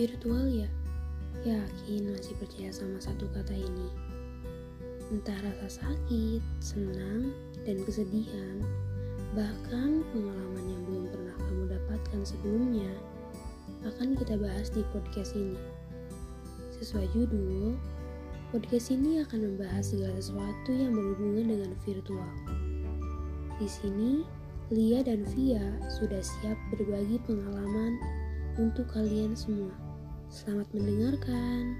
Virtual ya? Yakin masih percaya sama satu kata ini? Entah rasa sakit, senang, dan kesedihan, bahkan pengalaman yang belum pernah kamu dapatkan sebelumnya, akan kita bahas di podcast ini. Sesuai judul, podcast ini akan membahas segala sesuatu yang berhubungan dengan virtual. Di sini, Lia dan Via sudah siap berbagi pengalaman untuk kalian semua. Selamat mendengarkan.